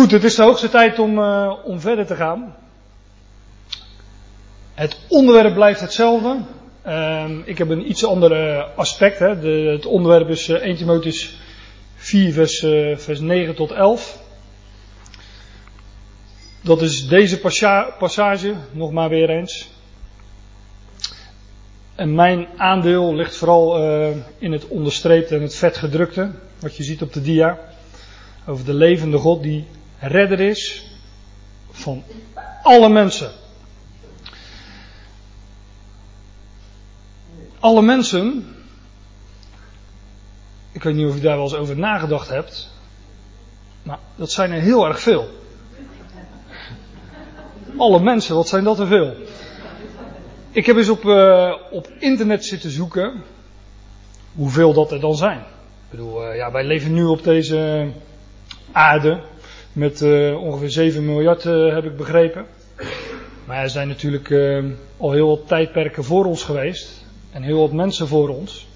Goed, het is de hoogste tijd om, uh, om verder te gaan. Het onderwerp blijft hetzelfde. Uh, ik heb een iets ander aspect. Hè. De, het onderwerp is uh, 1 Timotheus 4, vers, vers 9 tot 11. Dat is deze passage, nog maar weer eens. En mijn aandeel ligt vooral in het onderstreepte en het vetgedrukte, wat je ziet op de dia. Over de levende God die redder is van alle mensen. Alle mensen, ik weet niet of je daar wel eens over nagedacht hebt, maar dat zijn er heel erg veel. Alle mensen, wat zijn dat er veel? Ik heb eens op, uh, op internet zitten zoeken hoeveel dat er dan zijn. Ik bedoel, uh, ja, wij leven nu op deze aarde met uh, ongeveer 7 miljard, heb ik begrepen. Maar er zijn natuurlijk al heel wat tijdperken voor ons geweest en heel wat mensen voor ons.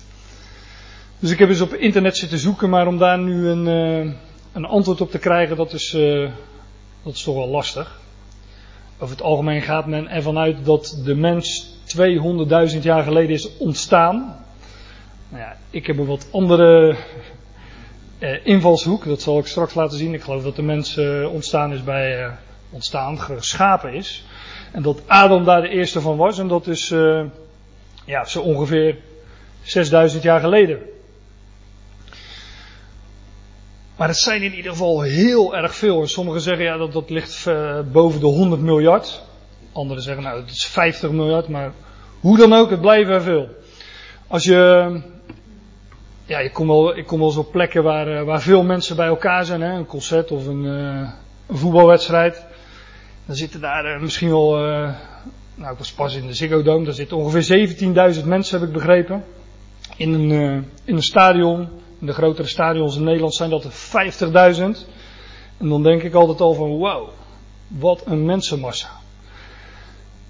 Dus ik heb eens op internet zitten zoeken, maar om daar nu een, een antwoord op te krijgen, dat is, dat is toch wel lastig. Over het algemeen gaat men ervan uit dat de mens 200.000 jaar geleden is ontstaan. Nou ja, ik heb een wat andere eh, invalshoek, dat zal ik straks laten zien. Ik geloof dat de mens eh, ontstaan is bij eh, ontstaan, geschapen is. En dat Adam daar de eerste van was en dat is eh, ja, zo ongeveer 6000 jaar geleden. Maar het zijn in ieder geval heel erg veel. En sommigen zeggen ja, dat dat ligt boven de 100 miljard. Anderen zeggen nou het is 50 miljard. Maar hoe dan ook, het blijven er veel. Als je. Ja, ik kom wel, ik kom wel op plekken waar, uh, waar veel mensen bij elkaar zijn. Hè, een concert of een, uh, een voetbalwedstrijd. Dan zitten daar misschien wel. nou, ik was pas in de Ziggo Dome. Daar zitten ongeveer 17.000 mensen, heb ik begrepen. In een, in een stadion in de grotere stadions in Nederland zijn dat er 50.000. En dan denk ik altijd al van wow, wat een mensenmassa.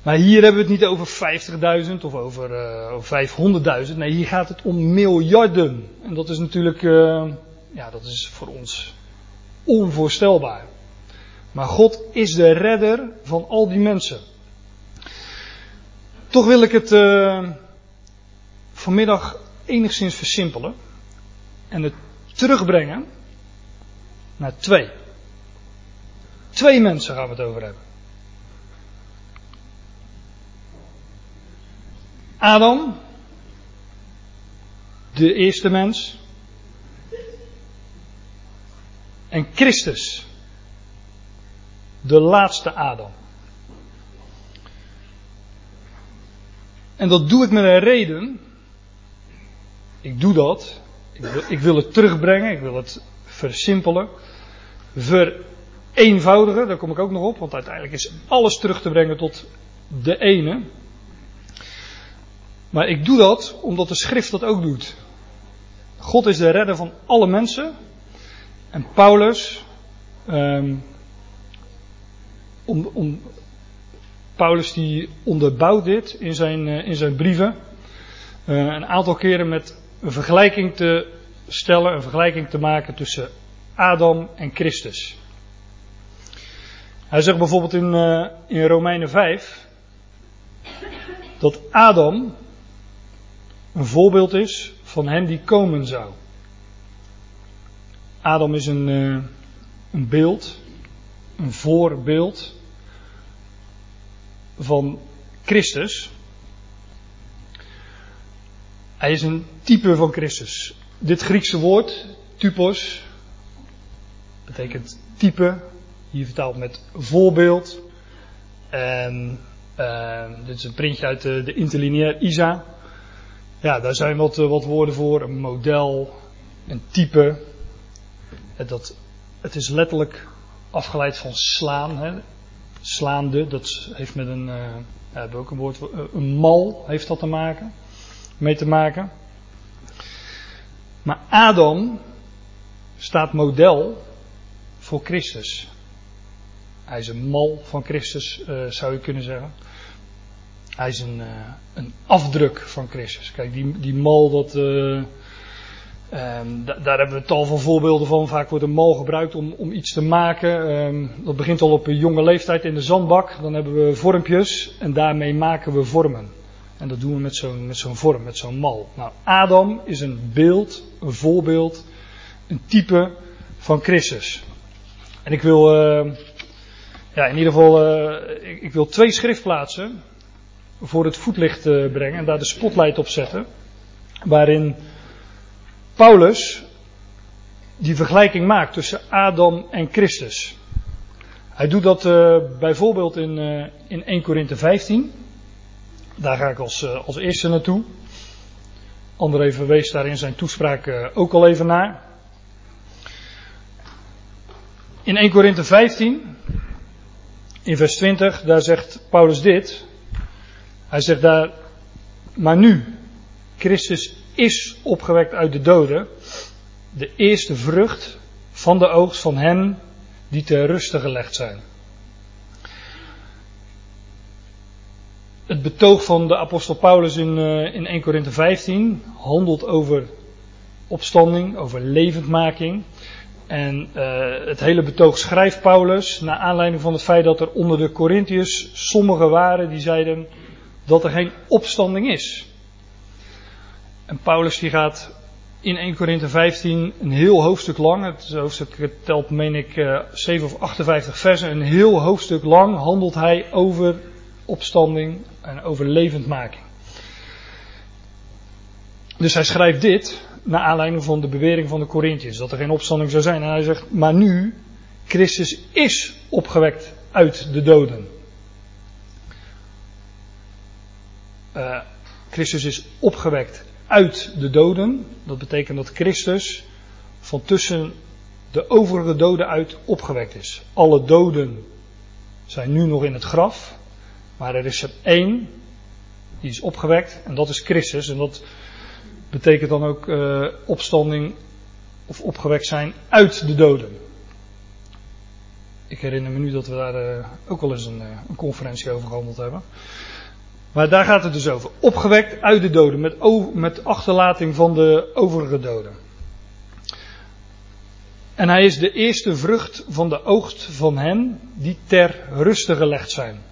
Maar hier hebben we het niet over 50.000 of over uh, 500.000. Nee, hier gaat het om miljarden. En dat is natuurlijk, uh, ja, dat is voor ons onvoorstelbaar. Maar God is de redder van al die mensen. Toch wil ik het uh, vanmiddag enigszins versimpelen en het terugbrengen naar twee. Twee mensen gaan we het over hebben. Adam, de eerste mens. En Christus, de laatste Adam. En dat doe ik met een reden. Ik doe dat ik wil, ik wil het terugbrengen, ik wil het versimpelen, vereenvoudigen, daar kom ik ook nog op, want uiteindelijk is alles terug te brengen tot de ene. Maar ik doe dat omdat de schrift dat ook doet. God is de redder van alle mensen. En Paulus, um, om, om, Paulus die onderbouwt dit in zijn, uh, in zijn brieven. Uh, een aantal keren met een vergelijking te stellen, een vergelijking te maken tussen Adam en Christus. Hij zegt bijvoorbeeld in, uh, in Romeinen 5 dat Adam een voorbeeld is van hem die komen zou. Adam is een, uh, een beeld, een voorbeeld van Christus. Hij is een type van Christus. Dit Griekse woord, typos, betekent type. Hier vertaald met voorbeeld. En uh, dit is een printje uit de, de interlineair ISA. Ja, daar zijn wat, wat woorden voor. Een model, een type. Dat, het is letterlijk afgeleid van slaan. Hè. Slaande, dat heeft met een, uh, hebben ook een woord voor. Een mal heeft dat te maken mee te maken. Maar Adam staat model voor Christus. Hij is een mal van Christus, zou je kunnen zeggen. Hij is een, uh, een afdruk van Christus. Kijk, die, die mal, dat, uh, Ehm, daar hebben we tal van voorbeelden van. Vaak wordt een mal gebruikt om, om iets te maken. Ehm, dat begint al op een jonge leeftijd in de zandbak. Dan hebben we vormpjes en daarmee maken we vormen. En dat doen we met zo'n vorm, met zo'n mal. Nou, Adam is een beeld, een voorbeeld, een type van Christus. En ik wil, uh, ja, in ieder geval, uh, ik, ik, wil twee schriftplaatsen voor het voetlicht uh, brengen en daar de spotlight op zetten. Waarin Paulus die vergelijking maakt tussen Adam en Christus. Hij doet dat bijvoorbeeld in, in 1 Korinthe 15. Daar ga ik als, als eerste naartoe. André verwees daar in zijn toespraak ook al even naar. In 1 Korinthe 15, in vers 20, daar zegt Paulus dit. Hij zegt daar, maar nu, Christus is opgewekt uit de doden, de eerste vrucht van de oogst van hen die ter ruste gelegd zijn. Het betoog van de apostel Paulus in, uh, in 1 Korinthe 15 handelt over opstanding, over levendmaking. En uh, het hele betoog schrijft Paulus naar aanleiding van het feit dat er onder de Corinthiërs sommigen waren die zeiden dat er geen opstanding is. En Paulus die gaat in 1 Korinthe 15 een heel hoofdstuk lang, het hoofdstuk telt meen ik uh, 7 of 58 versen, een heel hoofdstuk lang handelt hij over opstanding en over levendmaking. Dus hij schrijft dit naar aanleiding van de bewering van de Corinthiërs, dat er geen opstanding zou zijn. En hij zegt, maar nu, Christus is opgewekt uit de doden. Uh, Christus is opgewekt uit de doden. Dat betekent dat Christus van tussen de overige doden uit opgewekt is. Alle doden zijn nu nog in het graf, maar er is er één die is opgewekt en dat is Christus. En dat betekent dan ook uh, opstanding of opgewekt zijn uit de doden. Ik herinner me nu dat we daar uh, ook wel eens een, een, conferentie over gehandeld hebben. Maar daar gaat het dus over. Opgewekt uit de doden, met, met achterlating van de overige doden. En hij is de eerste vrucht van de oogst van hen die ter ruste gelegd zijn.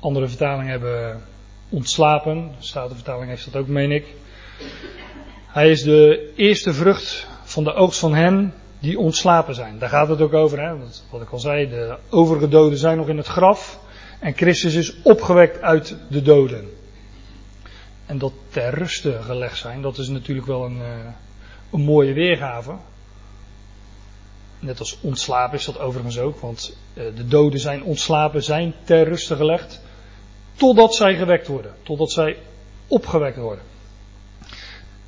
Andere vertalingen hebben ontslapen. De Statenvertaling heeft dat ook, meen ik. Hij is de eerste vrucht van de oogst van hen die ontslapen zijn. Daar gaat het ook over. Hè? Wat ik al zei, de overige doden zijn nog in het graf. En Christus is opgewekt uit de doden. En dat ter ruste gelegd zijn, dat is natuurlijk wel een, eh, een mooie weergave. Net als ontslapen is dat overigens ook, want eh, de doden zijn ontslapen, zijn ter ruste gelegd. Totdat zij gewekt worden. Totdat zij opgewekt worden.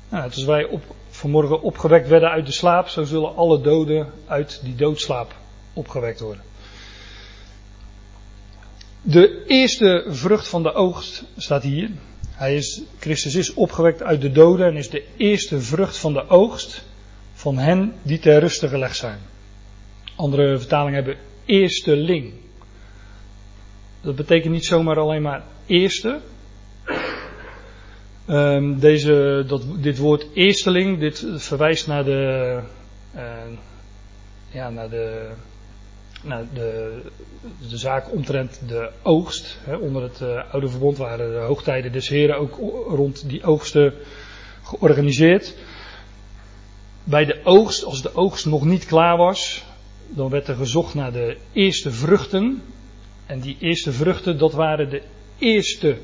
Nou, als wij op, vanmorgen opgewekt werden uit de slaap, zo zullen alle doden uit die doodslaap opgewekt worden. De eerste vrucht van de oogst staat hier. Hij is, Christus is opgewekt uit de doden en is de eerste vrucht van de oogst van hen die ter ruste gelegd zijn. Andere vertalingen hebben eersteling. Dat betekent niet zomaar alleen maar eerste. Um, deze, dat, dit woord eersteling, dit verwijst naar de, uh, ja, naar de, naar de, de zaak omtrent de oogst. Hè, onder het uh, oude verbond waren de hoogtijden des heren ook rond die oogsten georganiseerd. Bij de oogst, als de oogst nog niet klaar was, dan werd er gezocht naar de eerste vruchten en die eerste vruchten, dat waren de eerste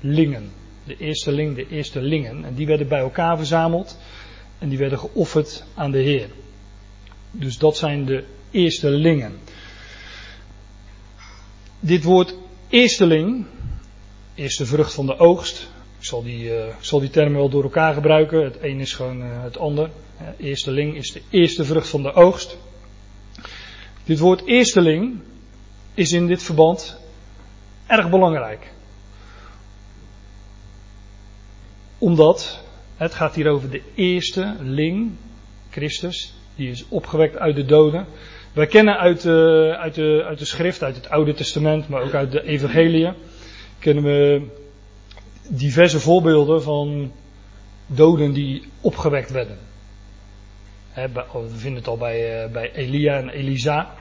lingen. De eerste ling, de eerste lingen. En die werden bij elkaar verzameld. En die werden geofferd aan de Heer. Dus dat zijn de eerste lingen. Dit woord eersteling, eerste vrucht van de oogst. Ik zal die, uh, zal die termen wel door elkaar gebruiken. Het een is gewoon uh, het ander. Eersteling is de eerste vrucht van de oogst. Dit woord eersteling is in dit verband erg belangrijk. Omdat het gaat hier over de eerste ling, Christus, die is opgewekt uit de doden. Wij kennen uit de, uit, de, uit de schrift, uit het Oude Testament, maar ook uit de Evangelie, kennen we diverse voorbeelden van doden die opgewekt werden. we vinden het al bij, bij Elia en Elisa.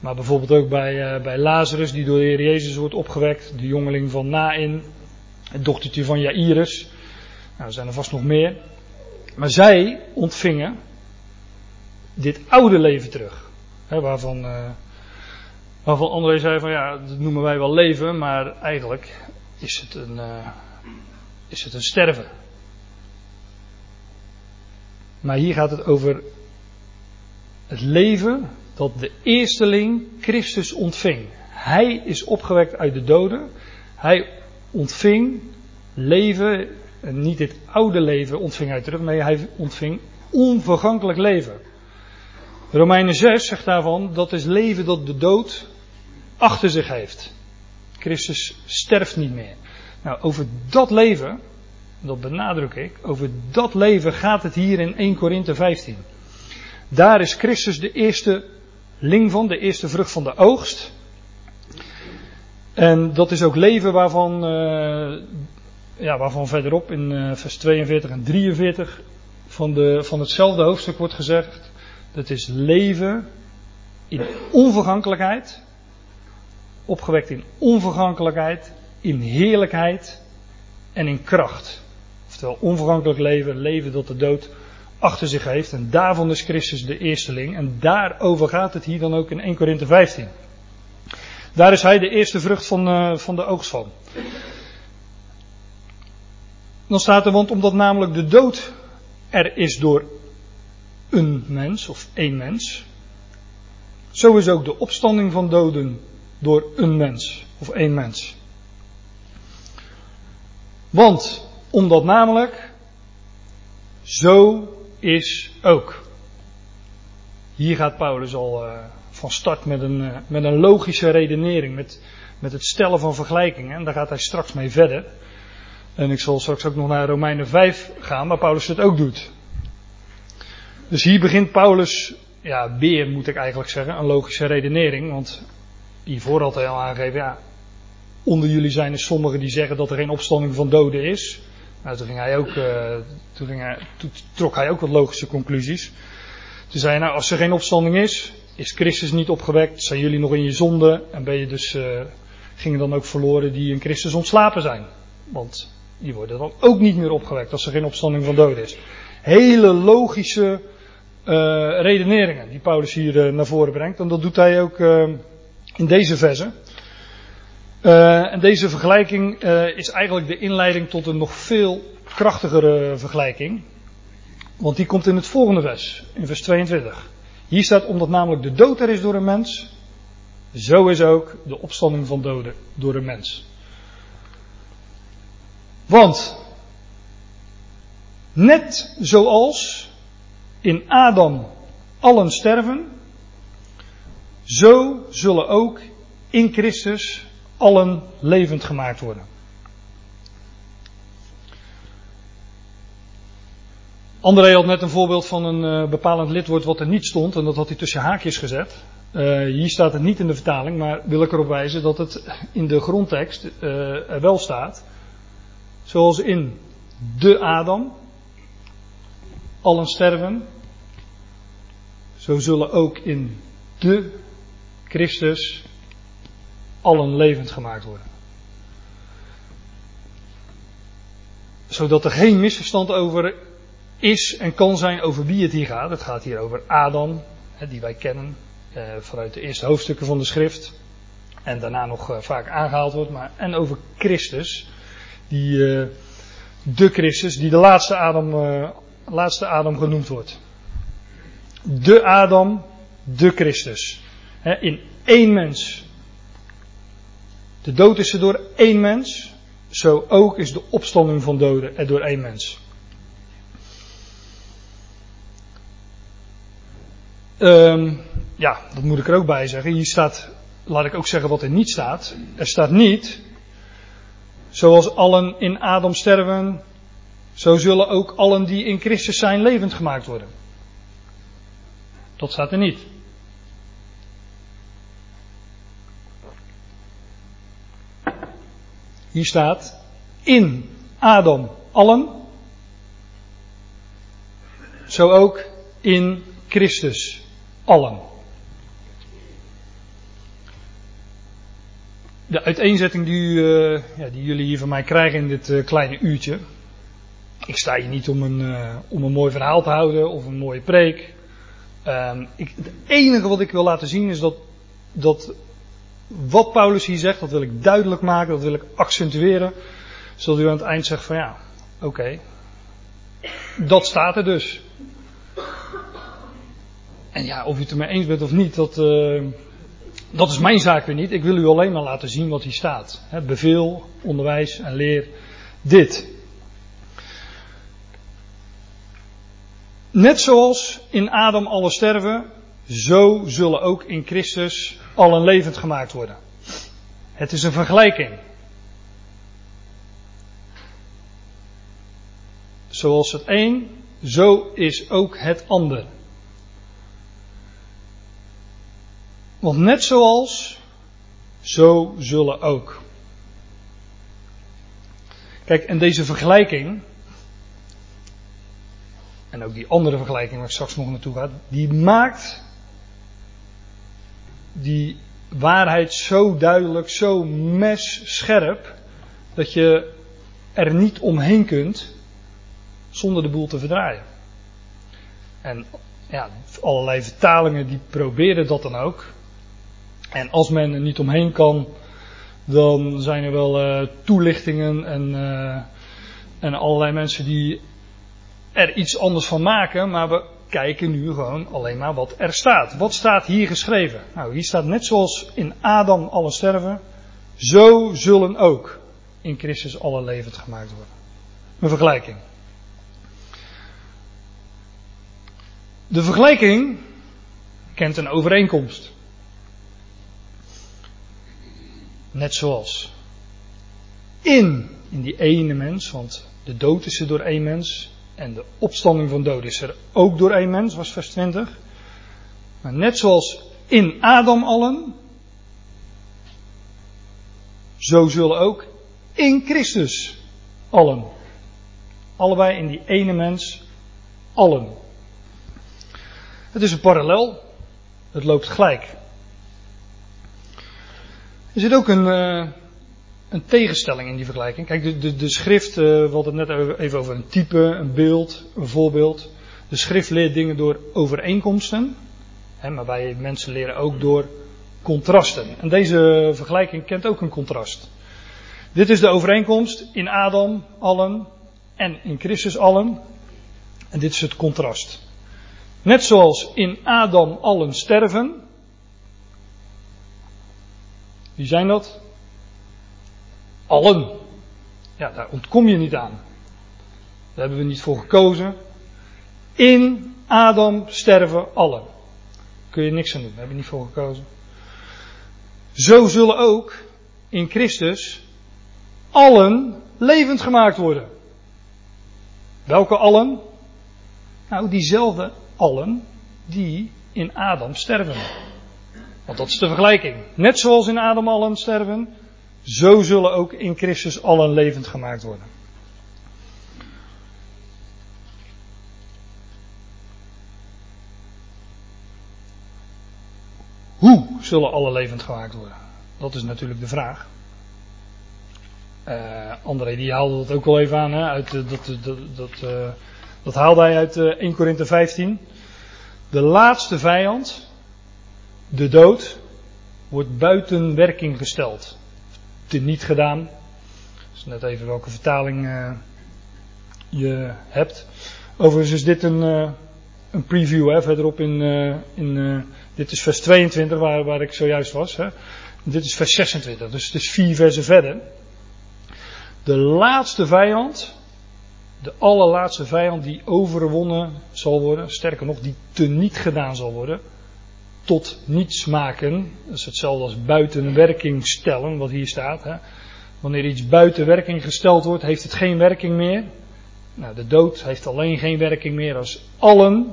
Maar bijvoorbeeld ook bij, bij Lazarus, die door de Heer Jezus wordt opgewekt. De jongeling van Nain. Het dochtertje van Jairus. Nou, er zijn er vast nog meer. Maar zij ontvingen dit oude leven terug. Waarvan, uh, waarvan André zei van ja, dat noemen wij wel leven, maar eigenlijk is het een, uh, is het een sterven. Maar hier gaat het over het leven dat de eersteling Christus ontving. Hij is opgewekt uit de doden. Hij ontving leven, en niet dit oude leven ontving hij terug, nee, hij ontving onvergankelijk leven. Romeinen 6 zegt daarvan, dat is leven dat de dood achter zich heeft. Christus sterft niet meer. Nou, over dat leven, dat benadruk ik, over dat leven gaat het hier in 1 Korinthe 15. Daar is Christus de eerste ling van, de eerste vrucht van de oogst. En dat is ook leven waarvan, uh, ja, waarvan verderop in uh, vers 42 en 43 van, de, van hetzelfde hoofdstuk wordt gezegd. Dat is leven in onvergankelijkheid. Opgewekt in onvergankelijkheid, in heerlijkheid en in kracht. Oftewel onvergankelijk leven, leven dat de dood achter zich heeft. En daarvan is Christus de eersteling. En daarover gaat het hier dan ook in 1 Korinthe 15. Daar is hij de eerste vrucht van, uh, van de oogst van. Dan staat er, want omdat namelijk de dood er is door een mens of één mens. Zo is ook de opstanding van doden door een mens of één mens. Want omdat namelijk zo is ook. Hier gaat Paulus al uh, van start met een, uh, met een logische redenering, met, met het stellen van vergelijkingen. En daar gaat hij straks mee verder. En ik zal straks ook nog naar Romeinen 5 gaan, waar Paulus het ook doet. Dus hier begint Paulus, ja, weer moet ik eigenlijk zeggen, een logische redenering. Want hiervoor had hij al aangegeven, ja, onder jullie zijn er sommigen die zeggen dat er geen opstanding van doden is. Nou, toen, ging hij ook, uh, toen, ging hij, toen trok hij ook wat logische conclusies. Toen zei hij, nou, als er geen opstanding is, is Christus niet opgewekt, zijn jullie nog in je zonde en ben je dus, uh, gingen dan ook verloren die in Christus ontslapen zijn. Want die worden dan ook niet meer opgewekt als er geen opstanding van doden is. Hele logische redeneringen die Paulus hier uh, naar voren brengt. En dat doet hij ook uh, in deze verse. en deze vergelijking is eigenlijk de inleiding tot een nog veel krachtigere vergelijking. Want die komt in het volgende vers, in vers 22. Hier staat, omdat namelijk de dood er is door een mens, zo is ook de opstanding van doden door een mens. Want, net zoals in Adam allen sterven, zo zullen ook in Christus allen levend gemaakt worden. André had net een voorbeeld van een uh, bepalend lidwoord wat er niet stond en dat had hij tussen haakjes gezet. Uh, hier staat het niet in de vertaling, maar wil ik erop wijzen dat het in de grondtekst uh, er wel staat. Zoals in de Adam, allen sterven, zo zullen ook in de Christus allen levend gemaakt worden. Zodat er geen misverstand over is en kan zijn over wie het hier gaat. Het gaat hier over Adam, die wij kennen eh, vanuit de eerste hoofdstukken van de schrift. En daarna nog eh, vaak aangehaald wordt. Maar, en over Christus, die, eh, de Christus, die de laatste Adam, laatste Adam genoemd wordt. De Adam, de Christus. in één mens. De dood is er door één mens. Zo ook is de opstanding van doden er door één mens. Um, ja, dat moet ik er ook bij zeggen. Hier staat, laat ik ook zeggen wat er niet staat. Er staat niet, zoals allen in Adam sterven, zo zullen ook allen die in Christus zijn levend gemaakt worden. Dat staat er niet. Hier staat in Adam allen, zo ook in Christus allen. De uiteenzetting die, uh, ja, die jullie hier van mij krijgen in dit uh, kleine uurtje. Ik sta hier niet om een, uh, om een mooi verhaal te houden of een mooie preek. Um, ik, het enige wat ik wil laten zien is dat, dat wat Paulus hier zegt, dat wil ik duidelijk maken, dat wil ik accentueren. Zodat u aan het eind zegt van ja, oké, dat staat er dus. En ja, of u het ermee eens bent of niet, dat, uh, dat is mijn zaak weer niet. Ik wil u alleen maar laten zien wat hier staat. He, beveel, onderwijs en leer dit. Net zoals in Adam alle sterven, zo zullen ook in Christus allen levend gemaakt worden. Het is een vergelijking. Zoals het een, zo is ook het ander. Want net zoals, zo zullen ook. Kijk, en deze vergelijking, en ook die andere vergelijking waar ik straks nog naartoe ga, die maakt die waarheid zo duidelijk, zo messcherp, dat je er niet omheen kunt zonder de boel te verdraaien. En ja, allerlei vertalingen die proberen dat dan ook. En als men er niet omheen kan, dan zijn er wel uh, toelichtingen en, uh, en allerlei mensen die er iets anders van maken, maar we kijken nu gewoon alleen maar wat er staat. Wat staat hier geschreven? Nou, hier staat net zoals in Adam alle sterven, zo zullen ook in Christus alle levend gemaakt worden. Een vergelijking. De vergelijking kent een overeenkomst. Net zoals in, in die ene mens, want de dood is er door één mens en de opstanding van dood is er ook door één mens, was vers 20. Maar net zoals in Adam allen, zo zullen ook in Christus allen. Allebei in die ene mens, allen. Het is een parallel. Het loopt gelijk. Er zit ook een, uh, een tegenstelling in die vergelijking. Kijk, de, de, de schrift, uh, we hadden het net even over een type, een beeld, een voorbeeld. De schrift leert dingen door overeenkomsten. Hè, maar wij mensen leren ook door contrasten. En deze vergelijking kent ook een contrast. Dit is de overeenkomst in Adam allen en in Christus allen. En dit is het contrast. Net zoals in Adam allen sterven. Wie zijn dat? Allen. Ja, daar ontkom je niet aan. Daar hebben we niet voor gekozen. In Adam sterven allen. Kun je niks aan doen, daar hebben we niet voor gekozen. Zo zullen ook in Christus allen levend gemaakt worden. Welke allen? Nou, diezelfde allen die in Adam sterven. Want dat is de vergelijking. Net zoals in Adam allen sterven, zo zullen ook in Christus allen levend gemaakt worden. Hoe zullen alle levend gemaakt worden? Dat is natuurlijk de vraag. Uh, André die haalde dat ook wel even aan. Hè, uit, uh, dat, dat, dat, uh, dat haalde hij uit 1 Korinthe 15. De laatste vijand, de dood, wordt buiten werking gesteld. Teniet gedaan. Dus net even welke vertaling je hebt. Overigens is dit een, een preview hè, verderop in, in dit is vers 22 waar, waar ik zojuist was. Hè. Dit is vers 26, dus het is vier versen verder. De laatste vijand, de allerlaatste vijand die overwonnen zal worden, sterker nog, die teniet gedaan zal worden, tot niets maken. Dat is hetzelfde als buiten werking stellen, wat hier staat. Hè. Wanneer iets buiten werking gesteld wordt, heeft het geen werking meer. Nou, de dood heeft alleen geen werking meer als allen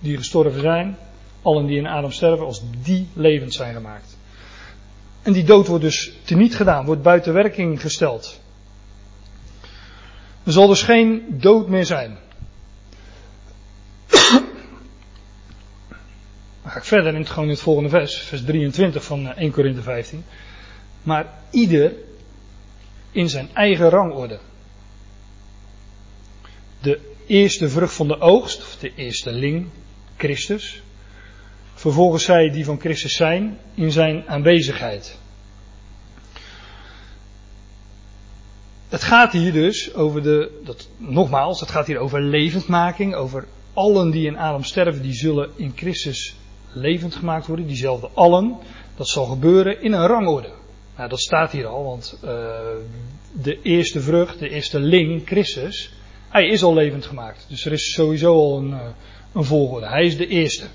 die gestorven zijn, allen die in Adam sterven, als die levend zijn gemaakt. En die dood wordt dus teniet gedaan, wordt buiten werking gesteld. Er zal dus geen dood meer zijn. Ga ik verder in het, gewoon in het volgende vers, vers 23 van 1 Korinthe 15. Maar ieder in zijn eigen rangorde. De eerste vrucht van de oogst, of de eerste ling, Christus. Vervolgens zij die van Christus zijn in zijn aanwezigheid. Het gaat hier dus over de, dat, nogmaals, het gaat hier over levendmaking, over allen die in Adam sterven, die zullen in Christus levend gemaakt worden, diezelfde allen. Dat zal gebeuren in een rangorde. Nou, dat staat hier al, want uh, de eerste vrucht, de eerste ling, Christus, hij is al levend gemaakt. Dus er is sowieso al een, uh, een volgorde. Hij is de eerste.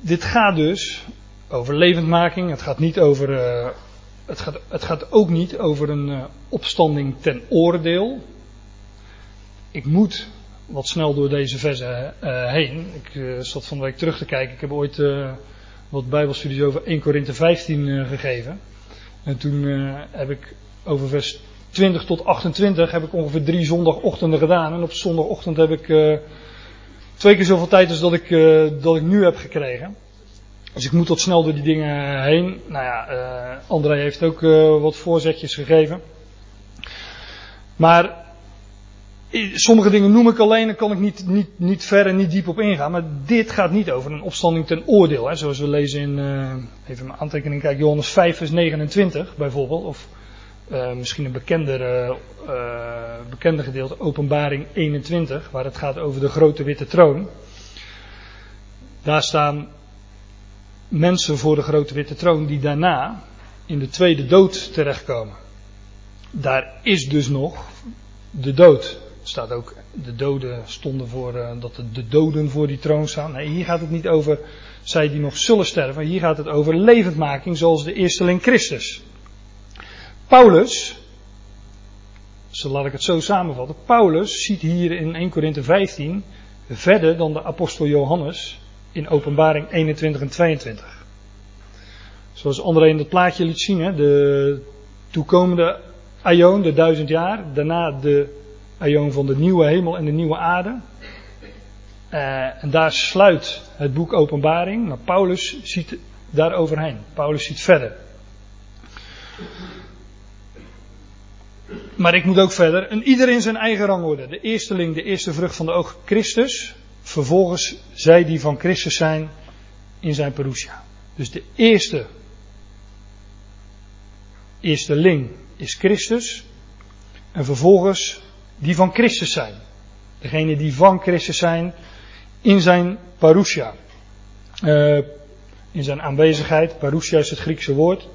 Dit gaat dus over levendmaking. Het gaat niet over. Uh, het, gaat, het gaat ook niet over een opstanding ten oordeel. Ik moet wat snel door deze versen uh, heen. Ik zat van de week terug te kijken. Ik heb ooit wat Bijbelstudies over 1 Korinthe 15 gegeven. En toen heb ik over vers 20 tot 28 heb ik ongeveer drie zondagochtenden gedaan. En op zondagochtend heb ik twee keer zoveel tijd als dat ik, dat ik nu heb gekregen. Dus ik moet wat snel door die dingen heen. Nou ja, André heeft ook wat voorzetjes gegeven. Maar sommige dingen noem ik alleen, daar kan ik niet, niet, niet ver en niet diep op ingaan. Maar dit gaat niet over een opstanding ten oordeel. Hè, zoals we lezen in, even mijn aantekening kijken, Johannes 5 vers 29 bijvoorbeeld. Of uh, misschien een bekender, uh, bekender gedeelte, Openbaring 21, waar het gaat over de grote witte troon. Daar staan mensen voor de grote witte troon die daarna in de tweede dood terechtkomen. Daar is dus nog de dood. Staat ook, de doden stonden voor, uh, dat de, de doden voor die troon staan. Nee, hier gaat het niet over zij die nog zullen sterven. Hier gaat het over levendmaking zoals de eersteling Christus. Paulus, zo laat ik het zo samenvatten, Paulus ziet hier in 1 Korinthe 15 verder dan de apostel Johannes in openbaring 21 en 22. Zoals André in het plaatje liet zien, de toekomende aion, de duizend jaar, daarna de aion van de nieuwe hemel en de nieuwe aarde. Uh, en daar sluit het boek Openbaring, maar Paulus ziet daar overheen. Paulus ziet verder. Maar ik moet ook verder. En ieder in zijn eigen rangorde. De eersteling, de eerste vrucht van de oog, Christus. Vervolgens zij die van Christus zijn in zijn parousia. Dus de eerste, eerste ling is Christus. En vervolgens die van Christus zijn. Degene die van Christus zijn in zijn parousia. Uh, in zijn aanwezigheid. Parousia is het Griekse woord.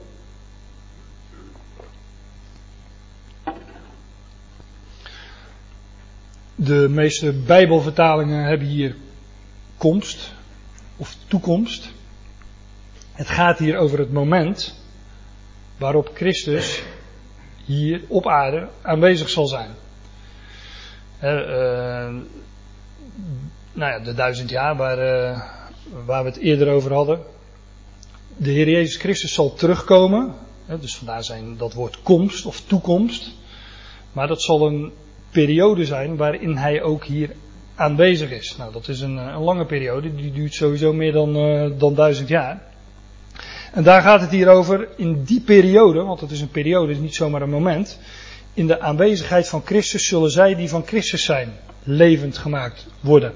De meeste Bijbelvertalingen hebben hier komst of toekomst. Het gaat hier over het moment waarop Christus hier op aarde aanwezig zal zijn. Uh, nou ja, de duizend jaar waar, uh, waar we het eerder over hadden. De Heer Jezus Christus zal terugkomen. dus vandaar zijn dat woord komst of toekomst. Maar dat zal een periode zijn waarin hij ook hier aanwezig is. Nou, dat is een, een lange periode, die duurt sowieso meer dan, uh, dan duizend jaar. En daar gaat het hier over, in die periode, want het is een periode, het is niet zomaar een moment. In de aanwezigheid van Christus zullen zij die van Christus zijn, levend gemaakt worden.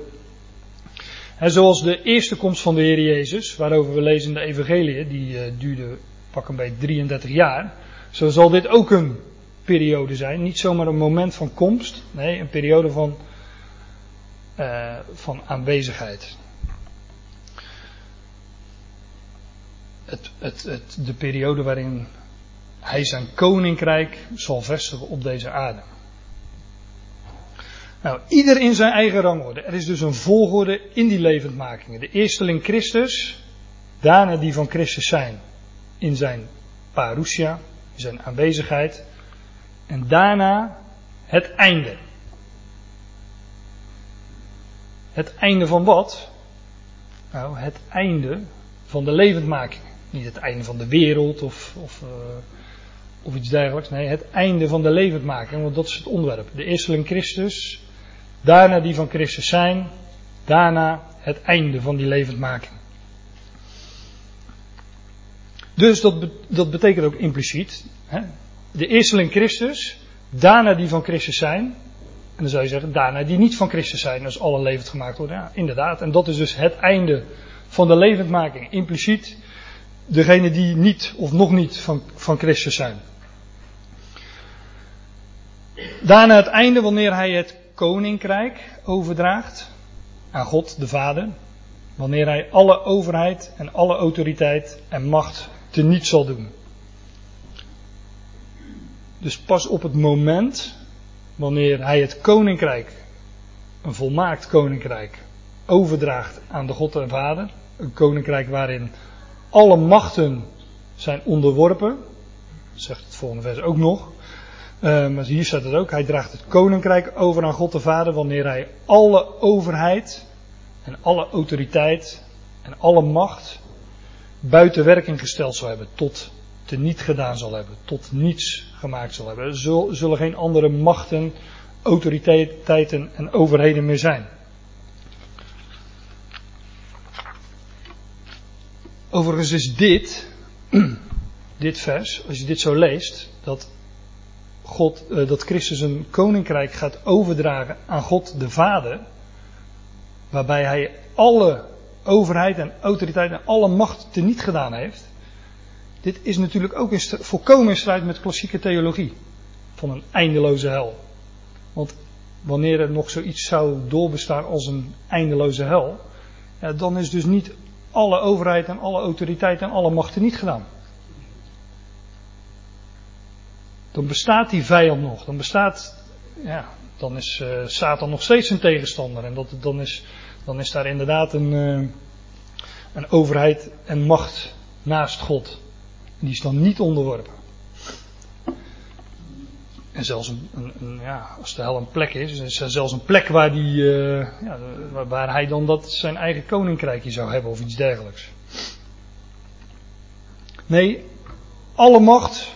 En zoals de eerste komst van de Heer Jezus, waarover we lezen in de Evangelie, die uh, duurde pak een beetje 33 jaar. Zo zal dit ook een periode zijn. Niet zomaar een moment van komst, nee, een periode van, uh, van aanwezigheid. Het, het, het, de periode waarin hij zijn koninkrijk zal vestigen op deze aarde. Nou, ieder in zijn eigen rangorde. Er is dus een volgorde in die levendmakingen. De eersteling Christus, daarna die van Christus zijn in zijn parousia, in zijn aanwezigheid. En daarna het einde. Het einde van wat? Nou, het einde van de levendmaking. Niet het einde van de wereld of, of, uh, of iets dergelijks. Nee, het einde van de levendmaking, want dat is het onderwerp. De eersteling Christus, daarna die van Christus zijn, daarna het einde van die levendmaking. Dus dat, dat betekent ook impliciet, hè, de eersteling Christus, daarna die van Christus zijn, en dan zou je zeggen, daarna die niet van Christus zijn, als alle levend gemaakt worden. Ja, inderdaad. En dat is dus het einde van de levendmaking. Impliciet, degene die niet of nog niet van, van Christus zijn. Daarna het einde wanneer hij het koninkrijk overdraagt aan God de Vader. Wanneer hij alle overheid en alle autoriteit en macht teniet zal doen. Dus pas op het moment wanneer hij het koninkrijk, een volmaakt koninkrijk, overdraagt aan de God en Vader. Een koninkrijk waarin alle machten zijn onderworpen. Zegt het volgende vers ook nog. Uh, maar hier staat het ook. Hij draagt het koninkrijk over aan God de Vader wanneer hij alle overheid en alle autoriteit en alle macht buiten werking gesteld zal hebben. Tot te niet gedaan zal hebben. Tot niets gemaakt zal hebben. Er zullen geen andere machten, autoriteiten en overheden meer zijn. Overigens is dit, dit vers, als je dit zo leest, dat God, eh, dat Christus een koninkrijk gaat overdragen aan God de Vader, waarbij hij alle overheid en autoriteit en alle macht teniet gedaan heeft. Dit is natuurlijk ook in volkomen in strijd met klassieke theologie van een eindeloze hel. Want wanneer er nog zoiets zou doorbestaan als een eindeloze hel, ja, dan is dus niet alle overheid en alle autoriteit en alle machten niet gedaan. Dan bestaat die vijand nog. Dan bestaat, ja, dan is uh, Satan nog steeds een tegenstander. En dat, dan, is, dan is daar inderdaad een, uh, een overheid en macht naast God. Die is dan niet onderworpen. En zelfs een, een, ja, als de hel een plek is, is er zelfs een plek waar, die, uh, ja, waar hij dan dat zijn eigen koninkrijkje zou hebben of iets dergelijks. Nee, alle macht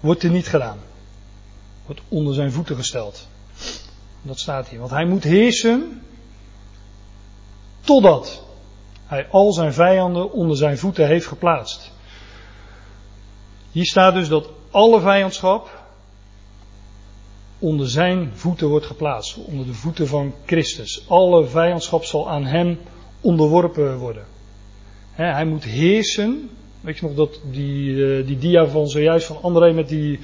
wordt er niet gedaan. Wordt onder zijn voeten gesteld. Dat staat hier. Want hij moet heersen totdat hij al zijn vijanden onder zijn voeten heeft geplaatst. Hier staat dus dat alle vijandschap onder zijn voeten wordt geplaatst. Onder de voeten van Christus. Alle vijandschap zal aan hem onderworpen worden. hij moet heersen. Weet je nog dat die, eh, die dia van zojuist van André met die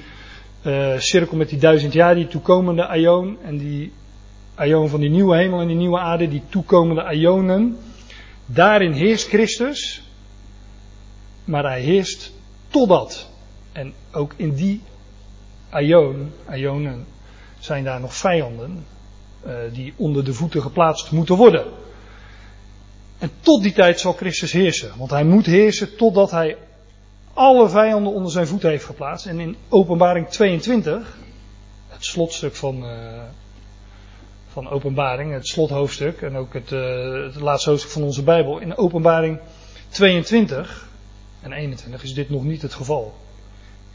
uh, cirkel met die duizend jaar, die toekomende aion. En die aion van die nieuwe hemel en die nieuwe aarde, die toekomende aionen. Daarin heerst Christus. Maar hij heerst totdat. En ook in die aion, aionen, zijn daar nog vijanden uh, die onder de voeten geplaatst moeten worden. En tot die tijd zal Christus heersen. Want hij moet heersen totdat hij alle vijanden onder zijn voeten heeft geplaatst. En in openbaring 22, het slotstuk van, uh, van openbaring, het slothoofdstuk en ook het, uh, het laatste hoofdstuk van onze Bijbel. In openbaring 22 en 21 is dit nog niet het geval.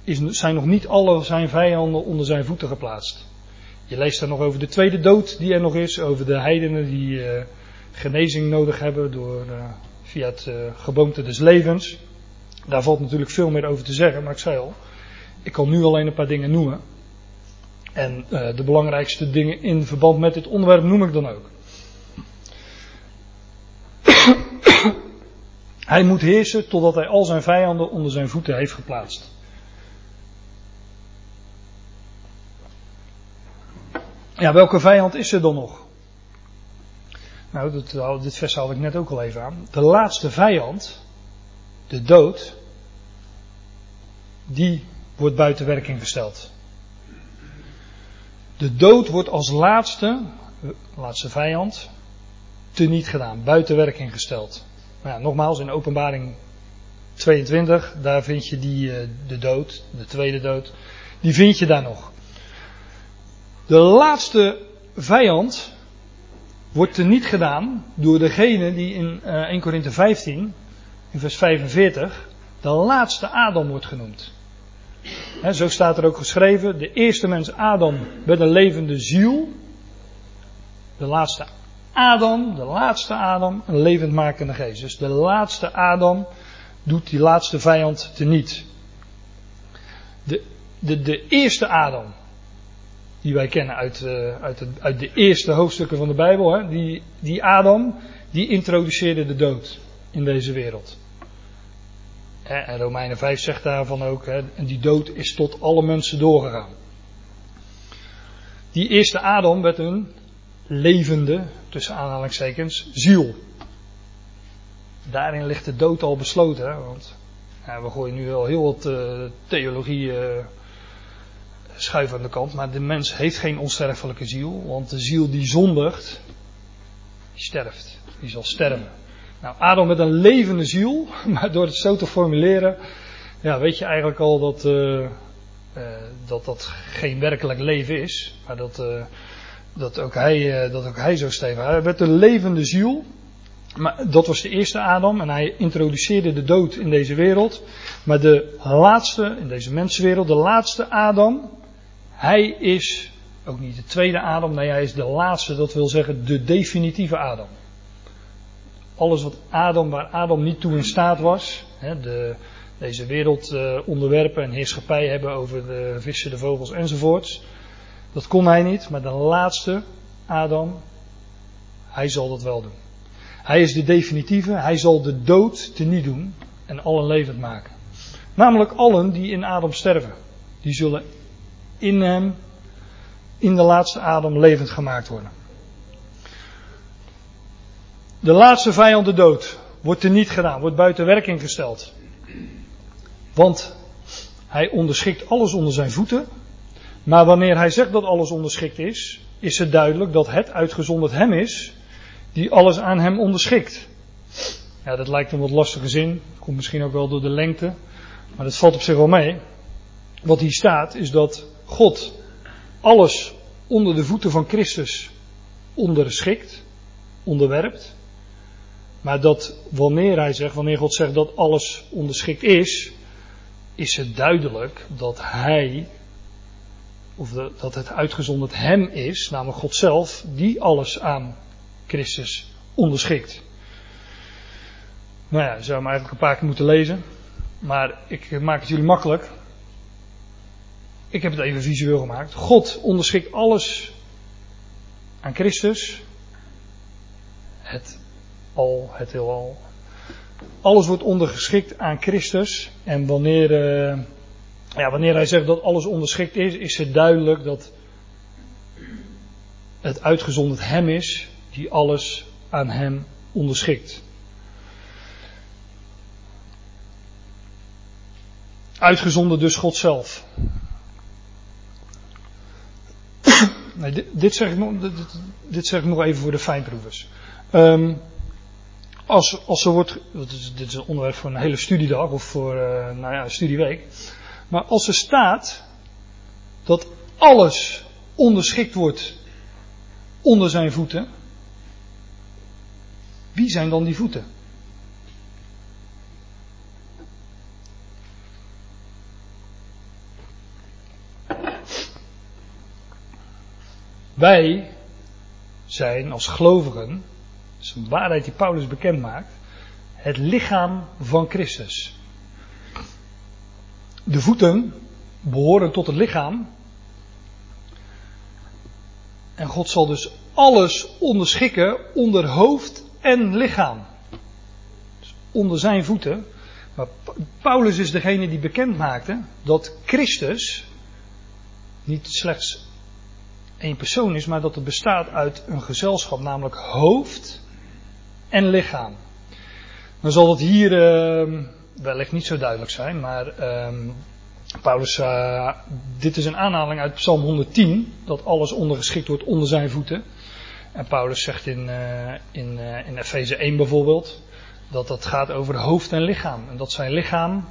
Is, zijn nog niet alle zijn vijanden onder zijn voeten geplaatst. Je leest daar nog over de tweede dood die er nog is, over de heidenen die uh, genezing nodig hebben door, uh, via het uh, geboomte des levens. Daar valt natuurlijk veel meer over te zeggen, maar ik zei al, ik kan nu alleen een paar dingen noemen. En de belangrijkste dingen in verband met dit onderwerp noem ik dan ook. hij moet heersen totdat hij al zijn vijanden onder zijn voeten heeft geplaatst. Ja, welke vijand is er dan nog? Nou, dat, dit vers haalde ik net ook al even aan. De laatste vijand, de dood, die wordt buiten werking gesteld. De dood wordt als laatste, laatste vijand, teniet gedaan, buiten werking gesteld. Nou ja, nogmaals, in openbaring 22, daar vind je die, eh, de dood, de tweede dood, die vind je daar nog. De laatste vijand wordt er niet gedaan door degene die in 1 eh, Korinthe 15, in vers 45, de laatste Adam wordt genoemd. zo staat er ook geschreven, de eerste mens Adam werd een levende ziel. De laatste Adam, de laatste Adam, een levendmakende geest. Dus de laatste Adam doet die laatste vijand teniet. De, de, de eerste Adam, die wij kennen uit, uh, uit, de, uit de eerste hoofdstukken van de Bijbel, hè, die, die Adam, die introduceerde de dood in deze wereld. En Romeinen 5 zegt daarvan ook, hè, en die dood is tot alle mensen doorgegaan. Die eerste Adam werd een levende, tussen aanhalingstekens, ziel. Daarin ligt de dood al besloten, hè, want we gooien nu wel heel wat uh, theologie uh, schuif aan de kant, maar de mens heeft geen onsterfelijke ziel, want de ziel die zondigt, die sterft, die zal sterven. Nou, Adam met een levende ziel, maar door het zo te formuleren, ja, weet je eigenlijk al dat, uh, uh, dat dat geen werkelijk leven is, maar dat, uh, dat, ook hij, dat ook hij zo stevig. Hij werd een levende ziel, maar dat was de eerste Adam en hij introduceerde de dood in deze wereld. Maar de laatste, in deze mensenwereld, de laatste Adam, hij is ook niet de tweede Adam, nee, hij is de laatste, dat wil zeggen de definitieve Adam alles wat Adam, waar Adam niet toe in staat was, hè, de, deze wereld onderwerpen en heerschappij hebben over de vissen, de vogels enzovoorts. Dat kon hij niet, maar de laatste, Adam, hij zal dat wel doen. Hij is de definitieve, hij zal de dood teniet doen en allen levend maken. Namelijk allen die in Adam sterven. Die zullen in hem, in de laatste Adam levend gemaakt worden. De laatste vijand, de dood, wordt er niet gedaan, wordt buiten werking gesteld. Want hij onderschikt alles onder zijn voeten. Maar wanneer hij zegt dat alles onderschikt is, is het duidelijk dat het uitgezonderd hem is die alles aan hem onderschikt. Ja, dat lijkt een wat lastige zin. Komt misschien ook wel door de lengte. Maar dat valt op zich wel mee. Wat hier staat is dat God alles onder de voeten van Christus onderschikt, onderwerpt. Maar dat wanneer hij zegt, wanneer God zegt dat alles onderschikt is, is het duidelijk dat hij, of dat het uitgezonderd hem is, namelijk God zelf, die alles aan Christus onderschikt. Nou ja, zou hem eigenlijk een paar keer moeten lezen. Maar ik maak het jullie makkelijk. Ik heb het even visueel gemaakt. God onderschikt alles aan Christus. Het al, het heelal. Alles wordt ondergeschikt aan Christus. En wanneer, uh, ja, wanneer hij zegt dat alles onderschikt is, is het duidelijk dat het uitgezonderd hem is die alles aan hem onderschikt. Uitgezonderd dus God zelf. Dit, zeg ik nog, dit, zeg ik nog even voor de fijnproevers. Um, als, als er wordt, dit is een onderwerp voor een hele studiedag of voor uh, nou ja, een studieweek. Maar als er staat dat alles onderschikt wordt onder zijn voeten, wie zijn dan die voeten? Wij zijn als gelovigen is een waarheid die Paulus bekend maakt. Het lichaam van Christus. De voeten behoren tot het lichaam. En God zal dus alles onderschikken onder hoofd en lichaam. Dus onder zijn voeten. Maar Paulus is degene die bekend maakte dat Christus niet slechts één persoon is, maar dat het bestaat uit een gezelschap, namelijk hoofd en lichaam. Dan zal het hier uh, wellicht niet zo duidelijk zijn, maar uh, Paulus, uh, dit is een aanhaling uit Psalm 110, dat alles ondergeschikt wordt onder zijn voeten. En Paulus zegt in, uh, in, uh, in Efeze 1 bijvoorbeeld, dat dat gaat over hoofd en lichaam. En dat zijn lichaam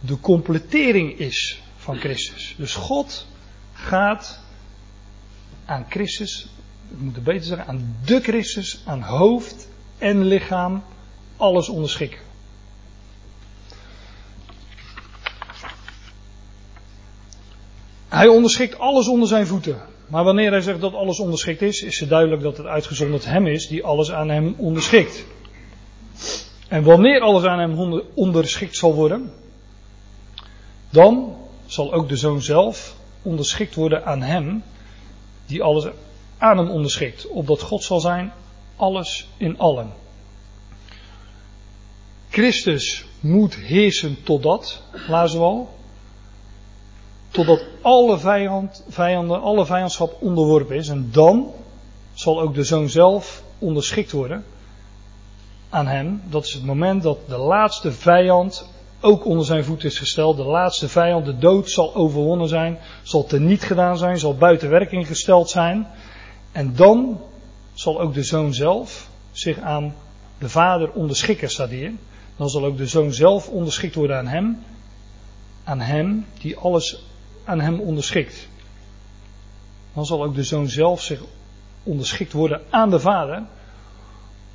de completering is van Christus. Dus God gaat aan Christus, ik moet het beter zeggen, aan de Christus, aan hoofd en lichaam alles onderschikken. Hij onderschikt alles onder zijn voeten. Maar wanneer hij zegt dat alles onderschikt is, is het duidelijk dat het uitgezonderd hem is die alles aan hem onderschikt. En wanneer alles aan hem onderschikt zal worden, dan zal ook de zoon zelf onderschikt worden aan hem die alles aan hem onderschikt. Opdat God zal zijn alles in allen. Christus moet heersen totdat, lazen we al, totdat alle vijand, vijanden, alle vijandschap onderworpen is. En dan zal ook de zoon zelf onderschikt worden aan hem. Dat is het moment dat de laatste vijand ook onder zijn voet is gesteld. De laatste vijand, de dood, zal overwonnen zijn, zal teniet gedaan zijn, zal buiten werking gesteld zijn. En dan zal ook de zoon zelf zich aan de vader onderschikken, staat hier. Dan zal ook de zoon zelf onderschikt worden aan hem. Aan hem die alles aan hem onderschikt. Dan zal ook de zoon zelf zich onderschikt worden aan de vader.